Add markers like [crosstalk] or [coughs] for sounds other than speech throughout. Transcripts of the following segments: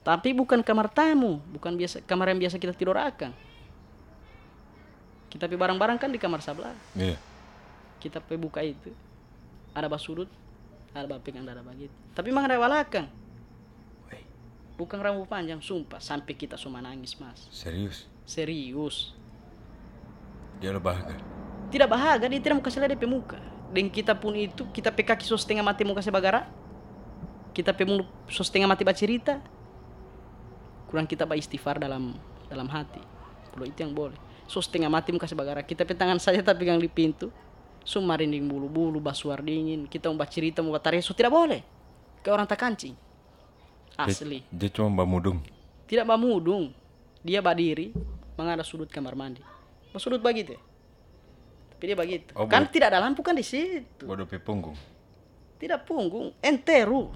Tapi bukan kamar tamu, bukan biasa kamar yang biasa kita tidur akan. Kita pi barang-barang kan di kamar sebelah. Iya. Kita pi buka itu. Ada basudut, ada bapegang, ada begitu. Tapi memang ada walakang. Woi, Bukan rambut panjang, sumpah. Sampai kita semua nangis, mas. serius. Serius. Dia lo bahagia. Tidak bahagia, dia tidak mau kasih lihat DP muka. Dan kita pun itu, kita pe kaki so setengah mati mau kasih bagara. Kita pe mulut so setengah mati baca cerita. Kurang kita ba istighfar dalam dalam hati. Kalau itu yang boleh. So setengah mati mau kasih bagara. Kita pe tangan saja tapi pegang di pintu. So marinding bulu-bulu, basuar dingin. Kita mau baca cerita, mau baca so tidak boleh. Kayak orang tak kancing. Asli. Dia, dia cuma bamudung. Tidak bamudung. Dia berdiri, mengada sudut kamar mandi. Sudut begitu. Tapi dia begitu. Oh, kan tidak ada lampu kan di situ. Bodoh punggung. Tidak punggung, enteru.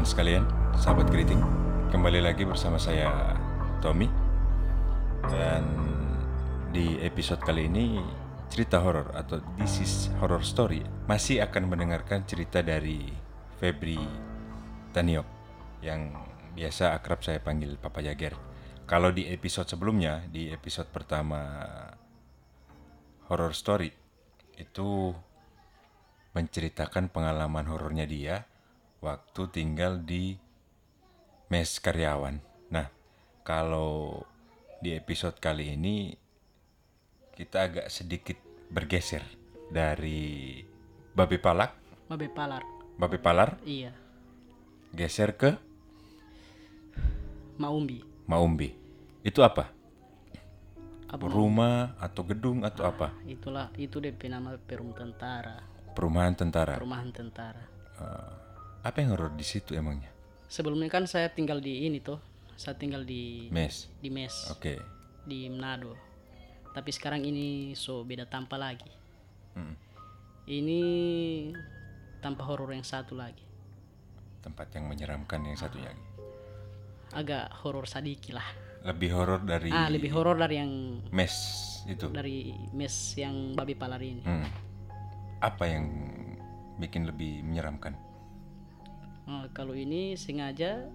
Teman-teman sekalian, sahabat keriting, kembali lagi bersama saya Tommy. Dan di episode kali ini cerita horor atau this is horror story masih akan mendengarkan cerita dari Febri Taniok yang biasa akrab saya panggil Papa Jager. Kalau di episode sebelumnya, di episode pertama horror story itu menceritakan pengalaman horornya dia waktu tinggal di mes karyawan. Nah, kalau di episode kali ini kita agak sedikit bergeser dari Babe Palak, Babe palar. Babe Palar Iya, geser ke Maumbi. Maumbi. Itu apa? Apa Rumah atau gedung atau apa? Itulah itu DP nama perum tentara, Perumahan tentara. perumahan tentara. Eh, apa yang horor di situ emangnya? Sebelumnya kan saya tinggal di ini tuh. Saya tinggal di Mes. di mes Oke. di Manado. Tapi sekarang ini so beda tanpa lagi. Mm. Ini tanpa horor yang satu lagi. Tempat yang menyeramkan yang satunya lagi. Agak horor sadiki lah. Lebih horor dari Ah, lebih horor dari yang mes itu. dari mes yang babi palar ini. Hmm. Apa yang bikin lebih menyeramkan? Eh, kalau ini sengaja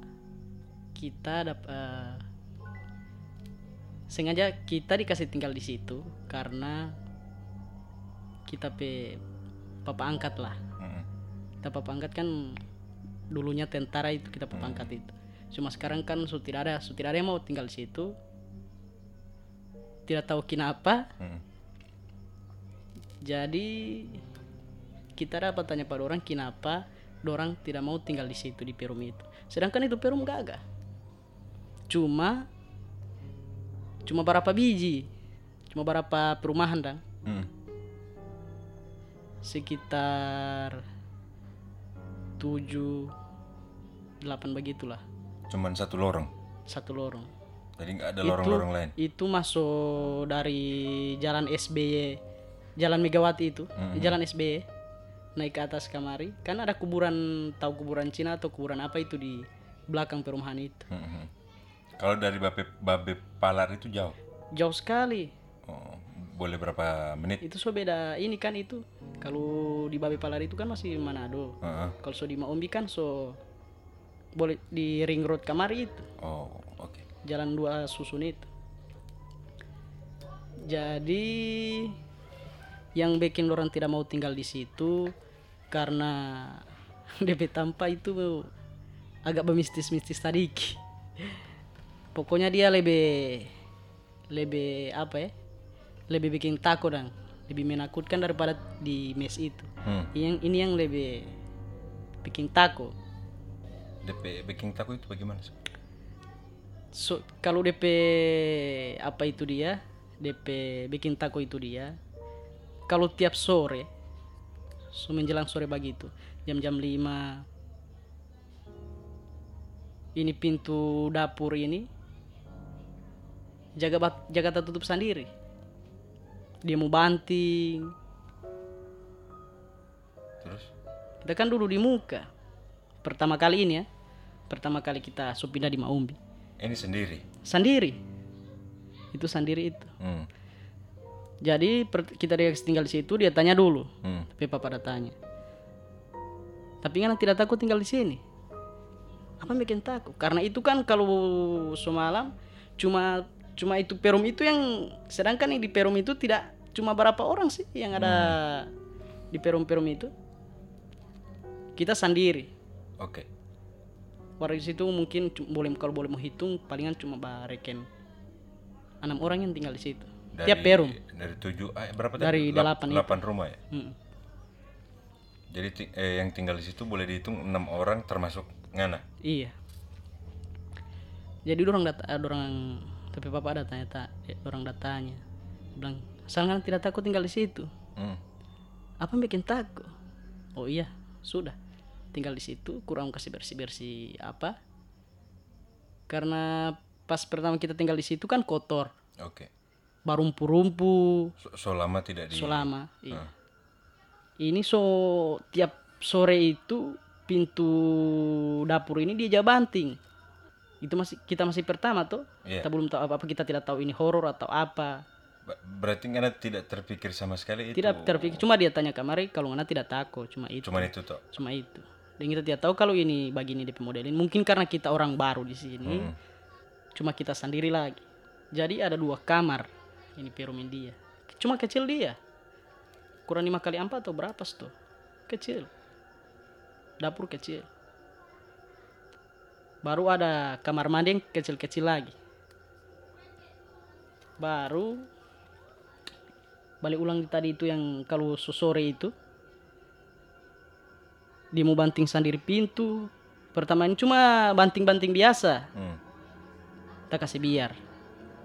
kita dap eh, sengaja kita dikasih tinggal di situ karena kita pe papa angkat lah. Mm. Kita papa angkat kan dulunya tentara itu kita papa angkat itu. Cuma sekarang kan su tidak ada, su tidak ada yang mau tinggal di situ. Tidak tahu kenapa. Mm. Jadi kita dapat tanya pada orang kenapa orang tidak mau tinggal di situ di perum itu. Sedangkan itu perum gagah. Cuma cuma berapa biji, cuma berapa perumahan dan Mm. sekitar tujuh delapan begitulah Cuman satu lorong. satu lorong. Jadi nggak ada lorong-lorong lain. Itu masuk dari jalan SBY, jalan Megawati itu, Mhm. jalan SBY naik ke atas kamari. Kan ada kuburan, tahu kuburan Cina atau kuburan apa itu di belakang perumahan itu. Mm-mm. Kalau dari Babe Babe Palar itu jauh. Jauh sekali. Oh, boleh berapa menit? Itu so beda ini kan itu. Kalau di Babe Palar itu kan masih Manado. Heeh. Kalau so di Maumbi kan so boleh di ring road kamari itu. Oh, oke. jalan dua susun itu. Jadi yang bikin orang tidak mau tinggal di situ karena [laughs] DP tanpa itu agak bemistis-mistis tadi. Pokoknya dia lebih lebih apa ya? Lebih bikin takut dan lebih menakutkan daripada di mes itu. Hmm. Yang ini yang lebih bikin takut. DP baking taco itu bagaimana? sih? So, kalau DP apa itu dia, DP bikin tako itu dia. Kalau tiap sore, so menjelang sore begitu, jam-jam 5 ini pintu dapur ini jaga bat, jaga tertutup sendiri. dia mau banting Terus? kita kan dulu di muka pertama kali ini ya pertama kali kita so pindah di Maumbi Ini sendiri. sendiri itu sendiri itu Hmm. Jadi per- kita dia tinggal di situ dia tanya dulu. Hmm. tapi papa ada tanya. Tapi kan tidak takut tinggal di sini. Apa bikin takut? Karena itu kan kalau semalam cuma cuma itu perum itu yang sedangkan yang di perum itu tidak cuma berapa orang sih yang ada di perum-perum itu. Kita sendiri. Oke. warga di situ mungkin boleh kalau boleh mau hitung palingan cuma bareken enam orang yang tinggal di situ tiap perum Dari tujuh, eh, berapa Dari Lap- delapan. Delapan rumah ya. Mm. Jadi eh, yang tinggal di situ boleh dihitung enam orang termasuk Ngana. Iya. Jadi orang data, ada orang tapi papa ada tanya tak, orang datanya bilang, asal kan tidak takut tinggal di situ. Hmm. Apa bikin takut? Oh iya, sudah tinggal di situ, kurang kasih bersih bersih apa? Karena pas pertama kita tinggal di situ kan kotor, Oke. Barumpu-rumpu, So, so lama tidak di. selama. Iya. Ah. Ini so tiap sore itu pintu dapur ini dia banting. Itu masih kita masih pertama tuh. Iya. Kita belum tahu apa-apa, kita tidak tahu ini horor atau apa. Berarti Ngana tidak terpikir sama sekali itu. Tidak terpikir cuma dia tanya kamari kalau nggak tidak takut, cuma itu. Cuman itu toh. Cuma itu. Dan kita tidak tahu kalau ini begini DP modelin. Mungkin karena kita orang baru di sini. Hmm. Cuma kita sendiri lagi. Jadi ada dua kamar ini perumin dia. Cuma kecil dia. Kurang lima kali empat atau berapa tuh? Kecil. Dapur kecil. Baru ada kamar mandi yang kecil-kecil lagi. Baru balik ulang di tadi itu yang kalau sore itu dia mau banting sendiri pintu pertama ini cuma banting-banting biasa Hmm. kita kasih biar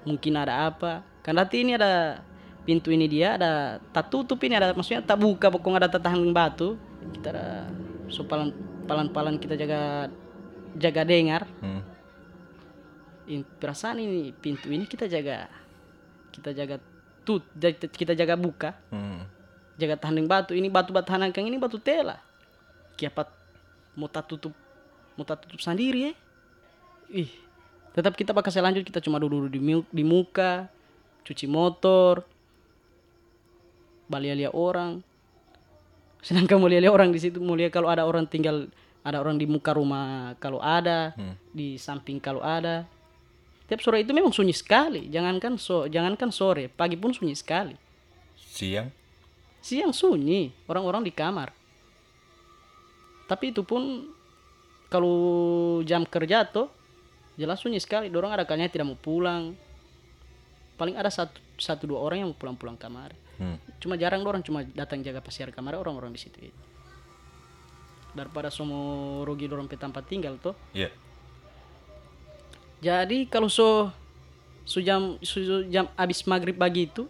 mungkin ada apa kan nanti ini ada pintu ini dia ada tak tutup ini ada maksudnya tak buka pokoknya ada tahan batu. Kita ada so palan palan palan kita jaga jaga dengar. Hmm. in, perasaan ini pintu ini kita jaga kita jaga tut kita jaga buka. Hmm. jaga tahan batu ini batu batu hanakang ini batu tela. Kiapat mau tak tutup mau tak tutup sendiri ya ih tetap kita bakal selanjut kita cuma duduk di, di muka cuci motor balia-lia orang. Sedangkan lihat orang di situ mau lihat kalau ada orang tinggal ada orang di muka rumah kalau ada Hmm. di samping kalau ada. Tiap sore itu memang sunyi sekali. Jangankan so jangankan sore pagi pun sunyi sekali. Siang. siang sunyi orang-orang di kamar. Tapi itu pun kalau jam kerja tuh jelas sunyi sekali. Dorong ada kalanya tidak mau pulang paling ada satu satu dua orang yang mau pulang-pulang kamar Hmm. cuma jarang orang cuma datang jaga pasiar kamar orang-orang di situ daripada semua rugi dorong pe tempat tinggal tuh Iya. jadi kalau so so jam so jam habis maghrib pagi itu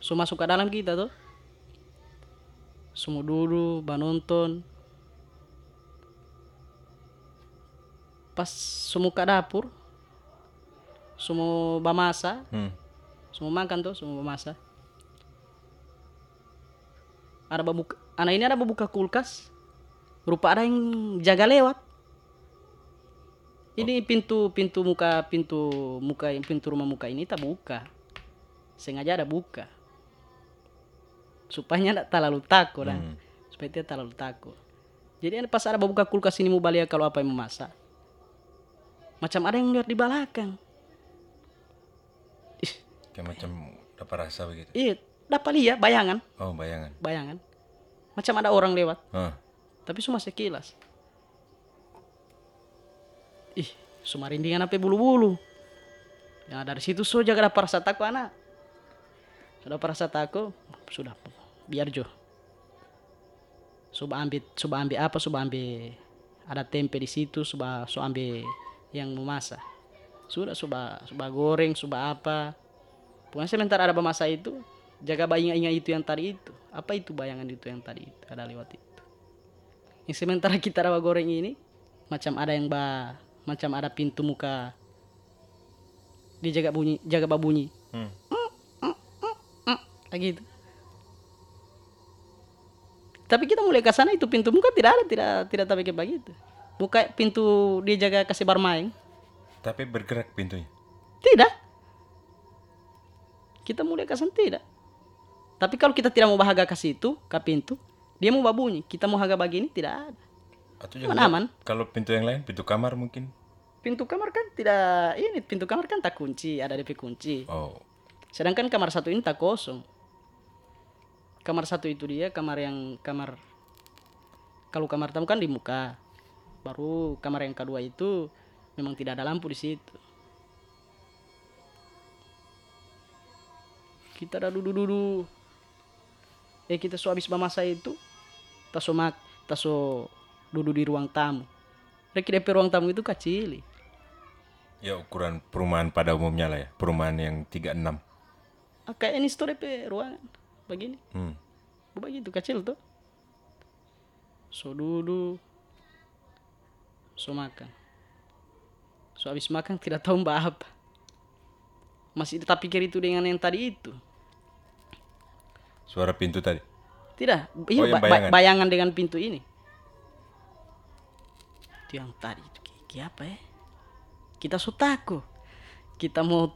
so masuk ke dalam kita tuh semua duduk banonton pas semua ke dapur semua bamasa. Hmm. semua makan tuh semua bamasa. Ada babuka anak ini ada babuka kulkas. Rupa ada yang jaga lewat. Ini pintu pintu muka pintu muka pintu rumah muka ini tak buka. Sengaja ada buka. Supaya tidak terlalu takut dah. Hmm. supaya tidak terlalu takut. Jadi pas ada buka kulkas ini mau balik kalau apa yang mau masak macam ada yang lihat di belakang Kayak macam dapat rasa begitu. iya dapat lihat bayangan. Oh, bayangan. bayangan. Macam ada orang lewat. Ah. tapi cuma sekilas. Ih sumarindingan apa bulu-bulu. Ya dari situ so jaga dapat rasa takut anak. Sudah rasa takut sudah biar jo. Coba ambil coba ambil apa coba ambil ada tempe di situ coba so ambil yang mau masak sudah coba coba goreng coba apa pokoknya sementara ada masa itu jaga bayangan itu yang tadi itu apa itu bayangan itu yang tadi itu ada lewat itu yang sementara kita rawa goreng ini macam ada yang ba macam ada pintu muka dia jaga bunyi jaga babunyi Hmm. Kayak gitu. Tapi kita mulai ke sana itu pintu muka tidak ada, tidak tidak tapi kayak begitu. Muka pintu dia jaga kasih bermain. Tapi bergerak pintunya. Tidak. Kita mulai ke sana tidak. Tapi kalau kita tidak mau bahagia ke situ, ke pintu, dia mau babunyi. Kita mau haga begini tidak ada. Atau Aman, jangan aman. kalau pintu yang lain, pintu kamar mungkin. Pintu kamar kan tidak ini, pintu kamar kan tak kunci, ada DP kunci. Oh. Sedangkan kamar satu ini tak kosong. Kamar satu itu dia kamar yang kamar kalau kamar tamu kan di muka. Baru kamar yang kedua itu memang tidak ada lampu di situ. Kita ada duduk-duduk. Eh kita so habis masa itu, taso mak, taso duduk di ruang tamu. Reki DP ruang tamu itu kecil. Ya ukuran perumahan pada umumnya lah ya. Perumahan yang 36. Ah, kayak ini store DP ruangan begini. Hmm. begitu kecil tuh so duduk so makan so habis makan tidak tahu [laughs] mbak apa masih tetap pikir itu dengan yang tadi itu Suara pintu tadi. tidak. Iya Oh, ba- ba- bayangan. bayangan dengan pintu ini. Itu yang tadi. Itu apa ya? Kita so takut kita mau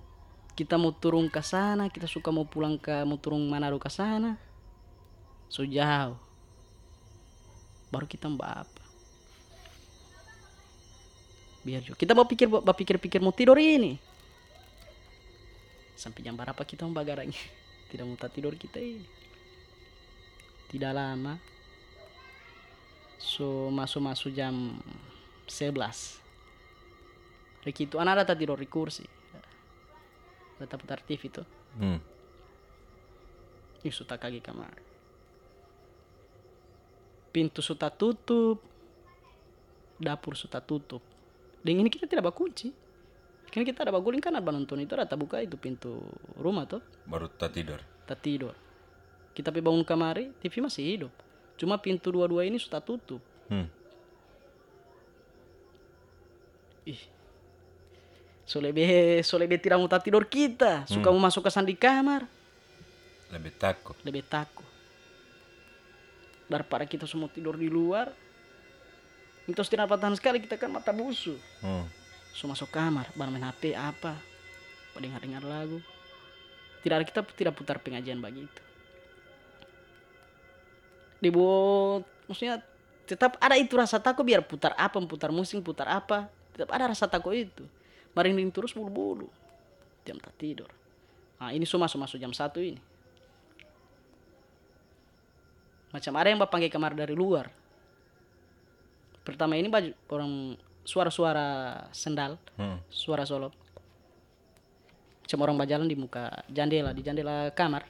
kita mau turun ke sana kita suka mau pulang ke mau turun Manado ke sana. So jauh. Baru kita mbak apa? Biar juga. Kita mau pikir mau pikir pikir mau tidur ini. Sampai jam berapa kita mau bagaranya [laughs] tidak mau tidur kita ini tidak lama so masuk masuk jam 11 Riki itu anak ada tidur di kursi. Data putar TV itu. Hmm. Ih, sudah kaki kamar. Pintu sudah tutup. Dapur sudah tutup. Dan ini kita tidak bakunci kan kita ada baguling kan ada nonton itu ada buka itu pintu rumah tuh Baru tak tidur. tak tidur kita pergi bangun kamari TV masih hidup. Cuma pintu dua-dua ini sudah tutup. Hmm. ih. So lebih so lebih tidak mau tidur kita. Suka mau masuk ke sandi kamar. Lebih takut. lebih takut. Daripada kita semua tidur di luar itu tidak tahan sekali kita kan mata busu Hmm. so masuk kamar baru main HP apa dengar dengar lagu. Tidak ada kita tidak putar pengajian begitu dibuat. Maksudnya tetap ada itu rasa takut biar putar apa putar musik putar apa. Tetap ada rasa takut itu. Merinding terus bulu-bulu. Jam tak tidur. Nah ini so masuk masuk jam satu ini. Macam ada yang bapak panggil kamar dari luar. Pertama ini baju orang suara-suara sendal Hmm. suara solo. Macam orang berjalan di muka jendela di jendela kamar.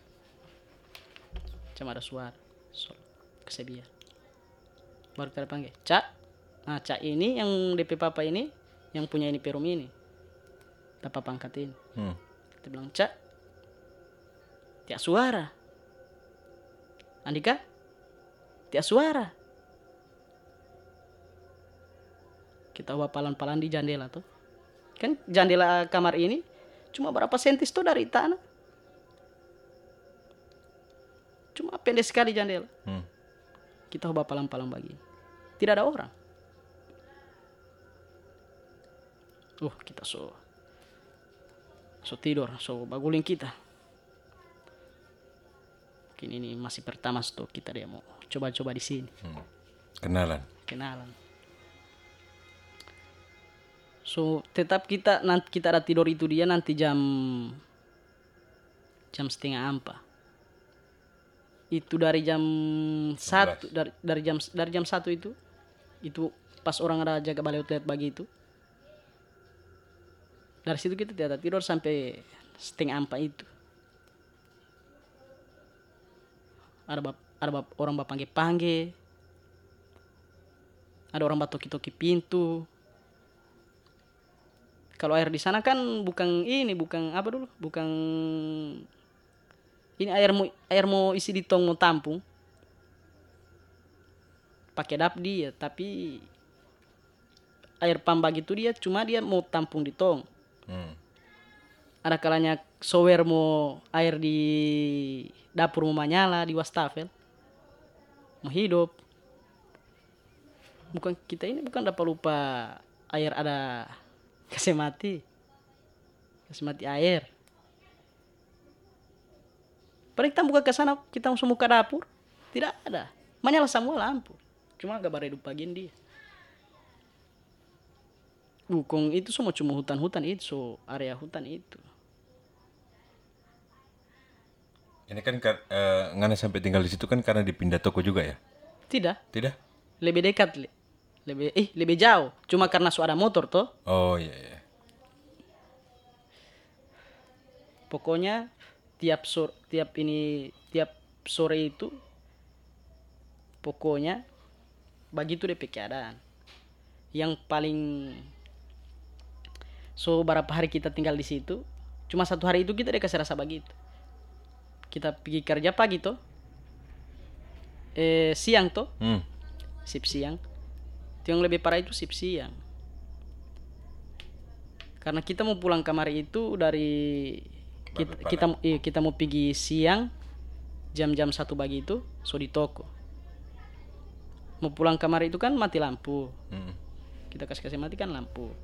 Macam ada suara solo kesebian baru kita panggil. Cak nah cak ini yang DP papa ini yang punya ini perum ini. Dapat pangkat ini Hmm. kita bilang cak tiak suara. Andika tiak suara. Kita bawa palan-palan di jendela tuh. Kan jendela kamar ini cuma berapa sentis tuh dari tanah. Cuma pendek sekali jendela. Hmm. Kita bawa palang-palang begini tidak ada orang. Uh kita so so tidur so baguling kita. Mungkin ini masih pertama stok kita dia mau coba-coba di sini. Kenalan. kenalan. So tetap kita nanti kita ada tidur itu dia nanti jam jam setengah empat itu dari jam satu dari dari jam dari jam satu itu itu pas orang ada jaga balai outlet bagi itu. Dari situ kita tidak tidur sampai setengah empat itu. Ada bap, ada bap, orang bap panggil panggil. Ada orang batoki toki pintu. Kalau air di sana kan bukan ini bukan apa dulu bukan ini air mau air mau isi di tong mau tampung. Pakai dap dia tapi air pam begitu dia cuma dia mau tampung di tong. Hmm. ada kalanya sower mau air di dapur mau menyala di wastafel mau hidup. Bukan kita ini bukan dapat lupa air ada kasih mati. Kasih mati air Padahal kita buka ke sana kita langsung buka dapur tidak ada menyala semua lampu cuma agak baredu bagian dia Bukong itu semua cuma hutan-hutan itu so area hutan itu Ini kan kar- eh, ngana sampai tinggal di situ kan karena dipindah toko juga ya? tidak Tidak? lebih dekat Le. lebih eh lebih jauh cuma karena so ada motor toh Oh iya iya. pokoknya tiap sore tiap ini tiap sore itu pokoknya begitu deh keadaan yang paling so berapa hari kita tinggal di situ cuma satu hari itu kita deh kasih rasa begitu. Kita pergi kerja pagi toh eh siang toh Hmm. sip siang. Itu yang lebih parah itu sip siang. Karena kita mau pulang kamar itu dari kita kita, iya, kita mau pergi siang jam-jam satu pagi itu so di toko. Mau pulang kamar itu kan mati lampu. Hmm. kita kasih kasih mati kan lampu.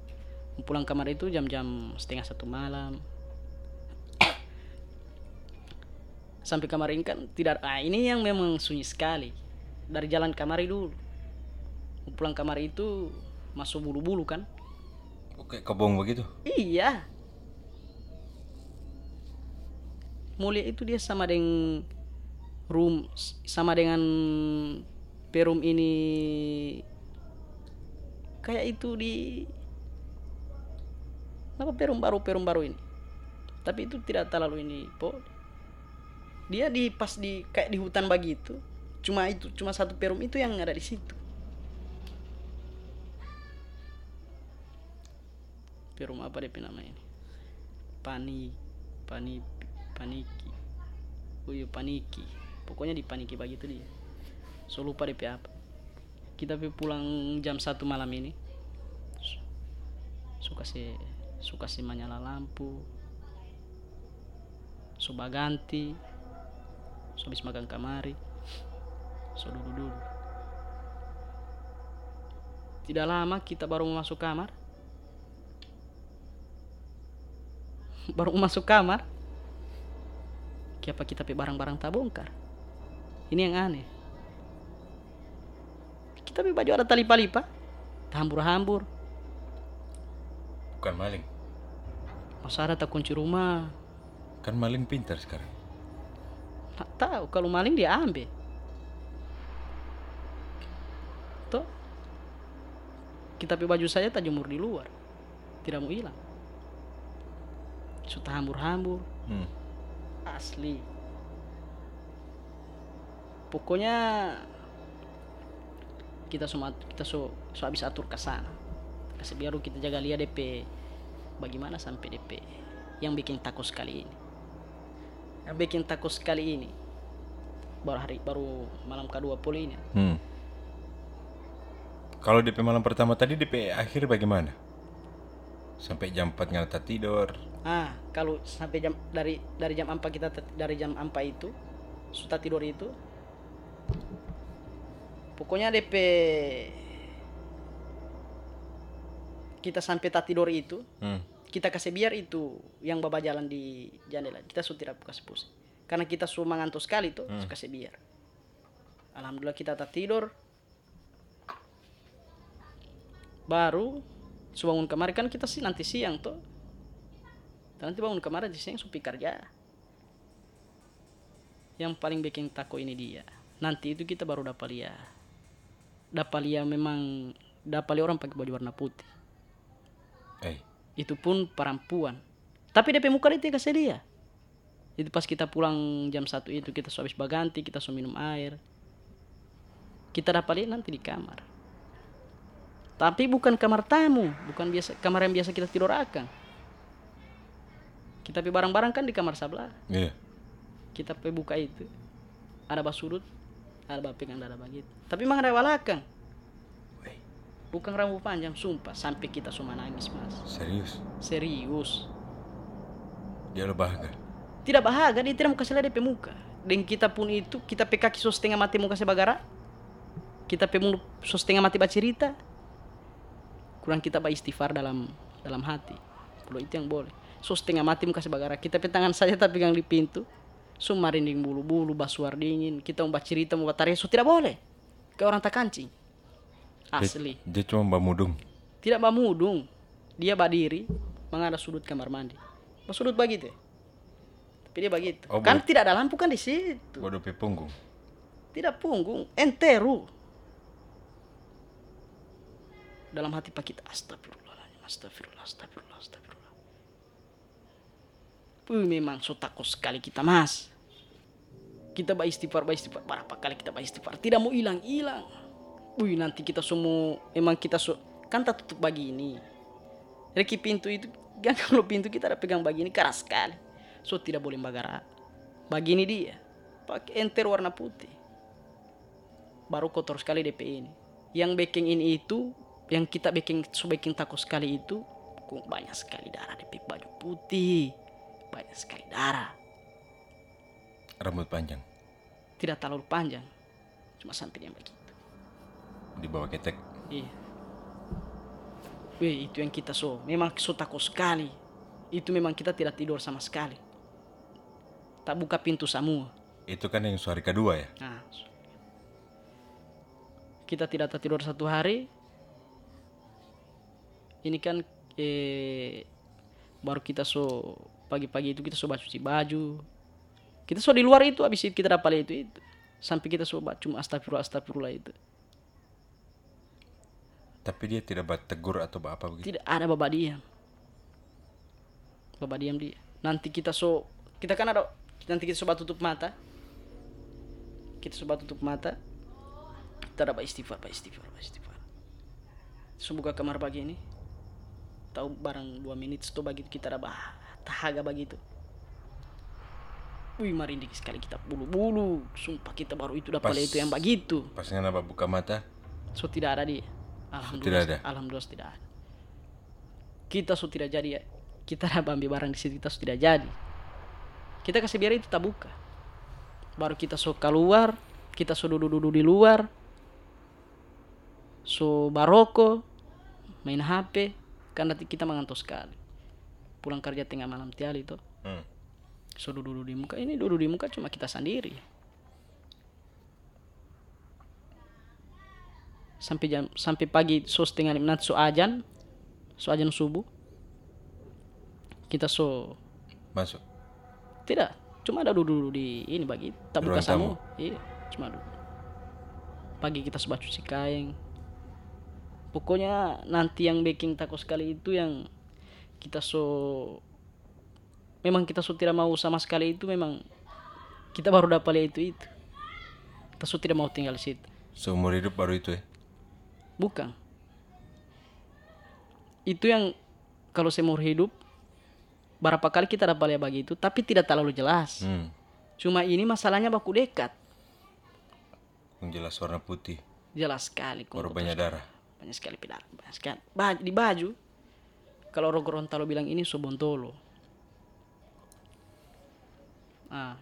Mau pulang kamar itu jam-jam setengah satu malam. [coughs] Sampai kamar ini kan tidak ah ini yang memang sunyi sekali. Dari jalan kamar dulu. Mau pulang kamar itu masuk bulu-bulu kan. Oke, kebong begitu. iya mulia itu dia sama dengan room sama dengan perum ini. Kayak itu di apa perum baru perum baru ini. Tapi itu tidak terlalu ini po. Dia di pas di kayak di hutan begitu cuma itu cuma satu perum itu yang ada di situ. Perum apa dia nama ini? Pani pani paniki oh iya paniki. Pokoknya di paniki begitu dia. So lupa DP apa. Kita pulang jam satu malam ini. Suka si suka si menyala lampu. Coba ganti so habis makan kamari. So duduk dulu tidak lama kita baru masuk kamar. [laughs] Baru masuk kamar Kenapa kita pi barang-barang tak bongkar? Ini yang aneh. Kita pi baju ada tali palipa hambur-hambur Bukan maling. masa ada tak kunci rumah? Kan maling pintar sekarang. tak tahu kalau maling dia ambil. Toh kita pi baju saya tak jemur di luar. Tidak mau hilang. Sudah hambur-hambur Hmm. Asli. Pokoknya kita semua kita so so habis atur ke sana kasih biar kita jaga lihat DP bagaimana sampai DP yang bikin takut sekali ini. Yang bikin takut sekali ini. Baru hari baru malam kedua puluh ini. Hmm. Kalau DP malam pertama tadi DP akhir bagaimana? Sampai jam 4 nggak tak tidur. ah kalau sampai jam dari dari jam 4 kita dari jam 4 itu sudah tidur itu pokoknya DP kita sampai tak tidur itu Hmm. kita kasih biar itu yang baba jalan di jendela kita sudah tidak kasih pusing karena kita semua ngantuk sekali tuh Hmm. kasih biar alhamdulillah kita tak tidur baru su bangun kemarin kan kita sih nanti siang tuh. Nanti bangun kemarin di siang supi kerja. Yang paling bikin takut ini dia. Nanti itu kita baru dapat lihat. Dapat lihat memang dapat lihat orang pakai baju warna putih. Eh, itu pun perempuan. Tapi DP muka dia kasih dia. Itu pas kita pulang jam satu itu kita so habis baganti kita so minum air. Kita dapat lihat nanti di kamar tapi bukan kamar tamu bukan biasa kamar yang biasa kita tidur akan kita pi barang-barang kan di kamar sebelah iya. kita pi buka itu ada basudut ada bapeng ada begitu tapi memang ada walakang Weh, bukan rambut panjang sumpah sampai kita semua nangis mas serius. serius Dia lo bahagia. Tidak bahagia, dia tidak mau kasih lihat muka. Dan kita pun itu, kita pe kaki so setengah mati muka sebagara. Kita pe mulut so setengah mati bacerita. Kurang kita istighfar dalam dalam hati. Kalau itu yang boleh. So setengah mati muka sebagara. Kita pe tangan saja tapi pegang di pintu. So marinding bulu-bulu, basuar dingin. Kita mau cerita, mau bataria, so tidak boleh. Kayak orang tak kancing. Asli. Dia cuma bamudung. Tidak bamudung. Dia berdiri, menghadap sudut kamar mandi. Pas sudut begitu. ya? Tapi dia begitu. Oh, kan tidak ada lampu kan di situ. Bodoh punggung. Tidak punggung, enteru. Dalam hati pak kita astagfirullahaladzim, astagfirullah, astagfirullah, astagfirullah. Wih, memang so takut sekali kita mas. Kita baik istighfar, baik istighfar. Berapa kali kita baik istighfar. Tidak mau hilang-hilang. Wih, nanti kita semua, emang kita so, kan tak tutup begini. Reki pintu itu, [laughs] kan kalau pintu kita ada pegang begini keras sekali. So tidak boleh bagara. Begini dia. Pakai enter warna putih baru kotor sekali DP ini. Yang backing ini itu, yang kita backing so backing takut sekali itu, kok banyak sekali darah DP baju putih, banyak sekali darah. Rambut panjang. Tidak terlalu panjang, cuma sampai yang begitu. Di bawah ketek. Iya. Wih, itu yang kita so, memang so takut sekali. Itu memang kita tidak tidur sama sekali. Tak buka pintu semua. Itu kan yang suara kedua ya. Nah, kita tidak tertidur satu hari. Ini kan eh, baru kita so pagi-pagi itu kita so cuci baju. Kita so di luar itu habis itu kita dapat itu itu. Sampai kita so cuma astagfirullah astagfirullah itu. Tapi dia tidak buat tegur atau apa begitu. Tidak ada babak diam. Babak diam dia. Nanti kita so kita kan ada nanti kita coba tutup mata. Kita coba tutup mata. Kita ada istighfar, pak istighfar, pak istighfar. So buka kamar pagi ini. Tahu barang dua menit itu bagi kita ada bah tahaga begitu. Wih merinding sekali kita bulu-bulu. Sumpah kita baru itu dapat itu yang begitu. Pas ngana buka mata, So tidak ada dia. Alhamdulillah. tidak ada? Alhamdulillah tidak ada. Kita so tidak jadi ya. Kita ada ambil barang di situ kita so tidak jadi. Kita kasih biar itu tak buka. Baru kita so keluar, kita so duduk-duduk di luar. So baroko, main HP, kan nanti kita mengantuk sekali. Pulang kerja tengah malam tiali itu. hmm. So duduk di muka ini duduk di muka cuma kita sendiri. Sampai jam sampai pagi so setengah lima so ajan, so ajan subuh. Kita so masuk. tidak cuma ada duduk di ini bagi tak buka samu. Iya cuma duduk. Pagi kita sebab cuci kain. Pokoknya nanti yang baking takut sekali itu yang kita so memang kita so tidak mau sama sekali itu memang kita baru dapat lihat itu itu. Kita so tidak mau tinggal di situ. Seumur hidup baru itu ya. bukan. Itu yang kalau seumur hidup berapa kali kita dapat lihat begitu tapi tidak terlalu jelas. Hmm. cuma ini masalahnya baku dekat. Yang jelas warna putih, jelas sekali banyak darah. Banyak sekali pedal banyak sekali. Ba- di baju. Kalau orang Gorontalo bilang ini sobontolo ah.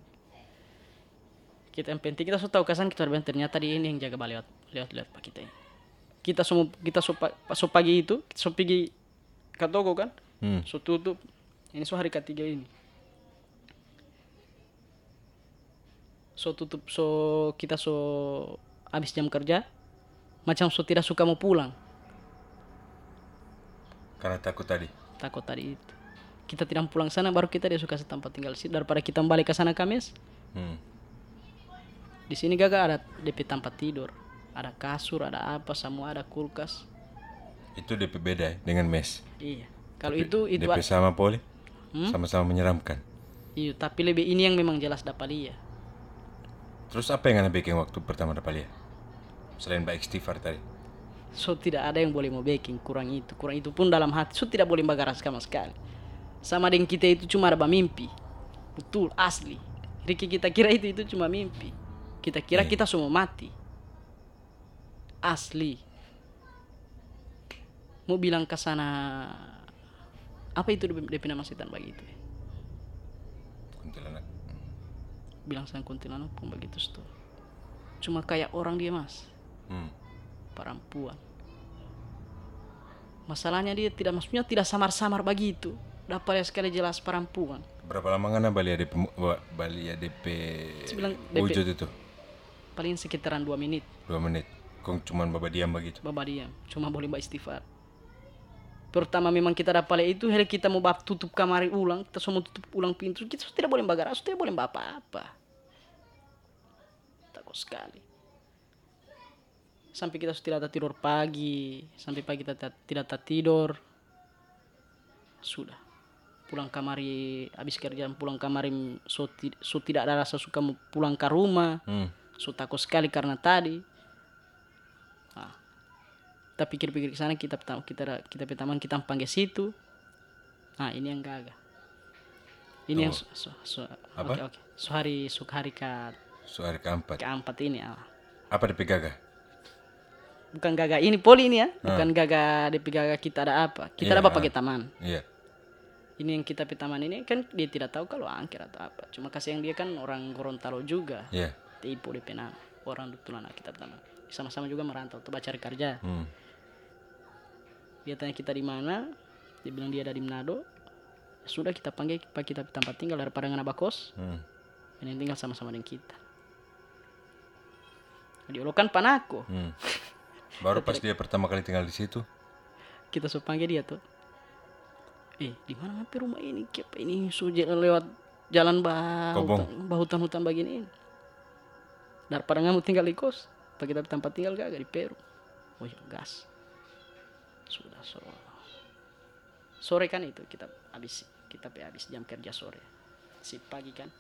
Kita yang penting kita sudah tahu kesan kita bilang ternyata di ini yang jaga balik lewat lewat lewat pak kita ini. Kita semua kita so, so pagi itu kita so pergi ke toko kan? Hmm. so tutup. Ini so hari ketiga ini. So tutup so kita so habis jam kerja macam so tidak suka mau pulang Karena takut tadi. takut tadi itu kita tidak pulang sana baru kita dia suka setempat tinggal situ daripada kita balik ke sana kamis Hmm. di sini gak ada DP tempat tidur ada kasur ada apa semua ada kulkas Itu DP beda ya, dengan mes. iya kalau itu itu DP sama poli, Hmm? sama-sama menyeramkan. iya tapi lebih ini yang memang jelas dapat iya Terus apa yang anda bikin waktu pertama dapat lihat? Selain baik istighfar tadi. so tidak ada yang boleh mau baking kurang itu. Kurang itu pun dalam hati. So tidak boleh bagaras sama sekali. Sama dengan kita itu cuma ada mimpi. Betul asli. Riki kita kira itu itu cuma mimpi. Kita kira kita semua mati. Asli. Mau bilang ke sana apa itu DP nama setan begitu kuntilanak. bilang saya kuntilanak pun begitu tuh cuma kayak orang dia mas Hmm. perempuan masalahnya dia tidak maksudnya tidak samar-samar begitu dapat ya sekali jelas perempuan Berapa lama ngana Bali ADP Bali ADP Sebilang DP. wujud itu? paling sekitaran dua menit Dua menit. Kong cuman baba diam begitu. baba diam cuma boleh mbak istighfar pertama memang kita dapat itu hari kita mau bab tutup kamar ulang kita semua tutup ulang pintu kita tidak boleh bagara sudah tidak boleh mbak apa-apa takut sekali sampai kita tidak tidur pagi sampai pagi kita tidak- tidur sudah pulang kamari habis kerjaan pulang kamari so, ti- so tidak ada rasa suka mau pulang ke rumah Hmm. so takut sekali karena tadi ah. kita pikir-pikir ke sana kita kita kita pertama kita panggil situ nah ini yang gagal ini yang so, so, so, Apa? oke oke so hari so hari ke So hari keempat. keempat ini ah. Apa gaga? Bukan gagal ini poli ini ya. Bukan gagal DP gagal kita ada apa? Kita Iya, ada apa ah. pakai taman? Iya. ini yang kita taman ini kan dia tidak tahu kalau angker atau apa. Cuma kasih yang dia kan orang Gorontalo juga. Iya. tipu di penang orang tulan kita pertama. Sama-sama juga merantau tuh cari kerja. Hmm. dia tanya kita di mana? Dia bilang dia ada di Manado. Ya sudah kita panggil pak kita tempat tinggal daripada ngana bakos Hmm. yang tinggal sama-sama dengan kita. Diolokan panako. Hmm. [laughs] Baru pas dia pertama kali tinggal di situ. kita panggil dia tuh. Eh di mana mampir rumah ini? Kiapa ini? Jalan lewat jalan bah hutan, hutan-hutan begini. Daripada mau tinggal di kos. Pak kita tempat tinggal gak di Peru. Oh iya, gas. Sudah so sore kan itu kita habis kita habis jam kerja sore. Si pagi kan.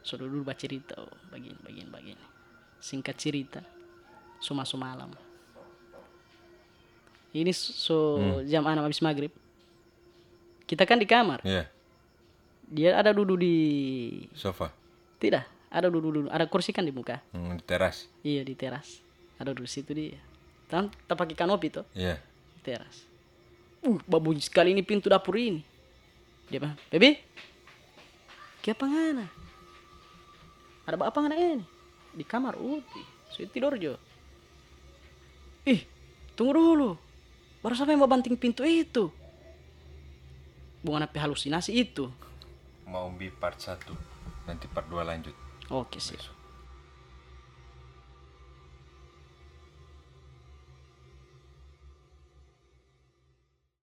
So dulu baca cerita oh, begini begini begini. Singkat cerita so masuk malam. Ini so jam enam habis maghrib. Kita kan di kamar. Iya. dia ada duduk di Sofa. tidak ada duduk duduk ada kursi kan di muka. Hmm, di teras. iya di teras. Ada duduk situ dia. Kan tak pakai kanopi tuh Iya. di teras. Uh babunyi sekali ini pintu dapur ini. Dia bilang bebe apa ngana? Ada apa ngana ini? Di kamar uti saya tidur jo ih tunggu dulu baru sampai mau banting pintu itu bukan apa halusinasi itu Mau bi part 1. Nanti part 2 lanjut. oke sih